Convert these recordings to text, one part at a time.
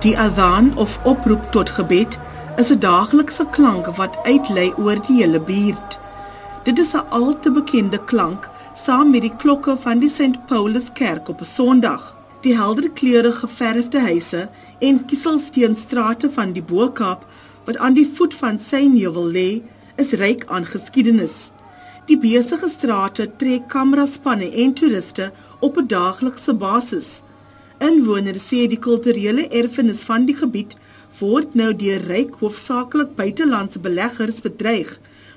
Die adhan of oproep tot gebed is 'n daaglikse klank wat uitlei oor die hele buurt. Dit is 'n al te bekende klank saam met die klokke van die St. Paulus Kerk op 'n Sondag. Die helder kleure geverfde huise en kieselsteenstrate van die Bo-Kaap wat aan die voet van Synheuwel lê, is ryk aan geskiedenis. Die besige strate trek kameraspanne en toeriste op 'n daaglikse basis. Inwoners sê die kulturele erfenis van die gebied word nou deur ryk hoofsaaklik buitelandse beleggers bedreig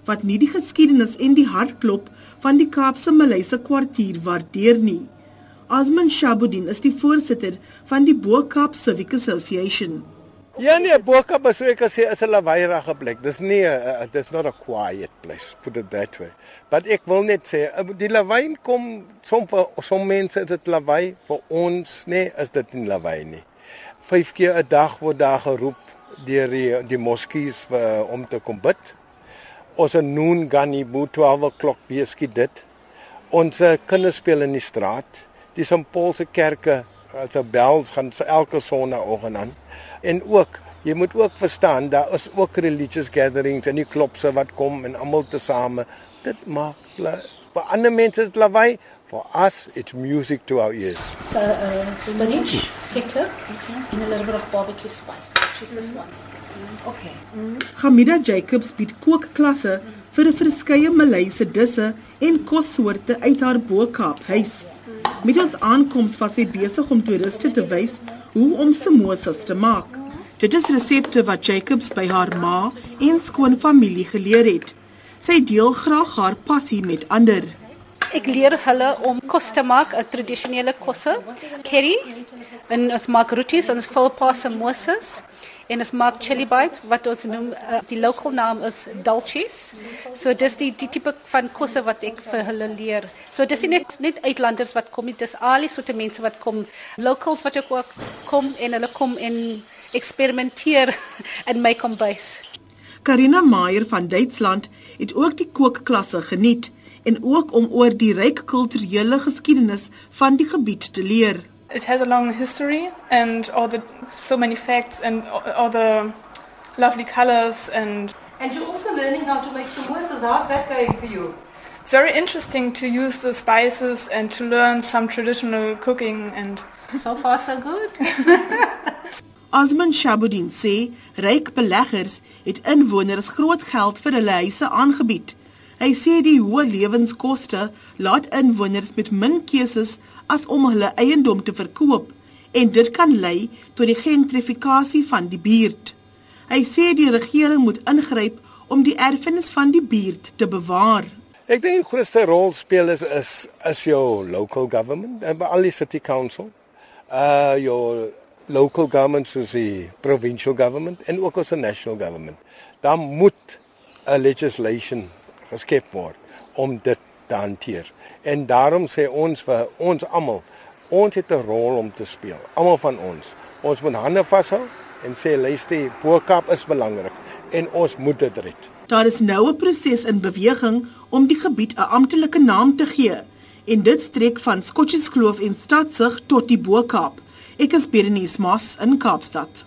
wat nie die geskiedenis en die hartklop van die Kaapse Malayse kwartier waardeer nie. Asman Shabuddin is die voorsitter van die Bo-Kaap Civic Association. Ja nee, Bo-Kaap is ek sê is 'n lawaaierige plek. Dis nie 'n dis not a quiet place, put it that way. But ek wil net sê eh, die lawaai kom som som mense is dit lawaai vir ons nee, is dit nie lawaai nie. 5 keer 'n dag word daar geroep deur die die moskees vir om te kom bid. Ons noon gani bo 12 o'clock wie skiet dit. Ons kinders speel in die straat. Die St. Paul se kerke, as 'n bells gaan elke sonnaandoggend aan. En ook jy moet ook verstaan daar is ook religious gatherings en die klopse wat kom en almal tesame. Dit maak vir ander mense dit lawaai for us it's music to our ears. So uh, spinach feta and a little bit of barbecue spice. Is this one. Okay. Hamida Jacobs bied kookklasse vir 'n verskeie Malayse disse en kossoorte uit haar Bo-Kaap huis Met ons aankoms was sy besig om toeriste te wys hoe om samosas te maak. Dit is resepte wat Jacobs by haar ma en skoonfamilie geleer het. Sy deel graag haar passie met ander. Ek leer hulle om kos te maak, 'n tradisionele kosse, curry en ons maak roties, ons vul pas samosas en ons maak chili bites wat ons noem uh, die local naam is dulces. So dis die die tipe van kosse wat ek vir hulle leer. So dis nie net net uitlanders wat kom nie, dis al die soorte mense wat kom, locals wat ook kom en hulle kom en eksperimenteer in my kombuis. Karina Meyer van Duitsland het ook die kookklasse geniet en ook om oor die ryk kulturele geskiedenis van die gebied te leer. It has a long history and all the so many facts and all the lovely colors and And you're also learning how to make samosas. How's that going for you? It's very interesting to use the spices and to learn some traditional cooking and so far so good. Asman Shabuddin sê ryk beleggers het inwoners groot geld vir hulle huise aangebied. Hy sê die hoë lewenskoste laat inwoners met min keuses as om hulle eiendom te verkoop en dit kan lei tot die gentrifikasie van die buurt. Hy sê die regering moet ingryp om die erfenis van die buurt te bewaar. Ek dink die grootste rol speel is is is jou local government, en al die city council. Uh jou local government soos die provincial government en ook ons national government. Daar moet 'n legislation geskep word om dit te hanteer. En daarom sê ons vir ons almal, ons het 'n rol om te speel. Almal van ons. Ons moet hande vashou en sê luister, Bo-Kaap is belangrik en ons moet dit red. Daar is nou 'n proses in beweging om die gebied 'n amptelike naam te gee en dit strek van Skottieskloof en Stadsig tot die Bo-Kaap. Ek is Berenice Moss in Kaapstad.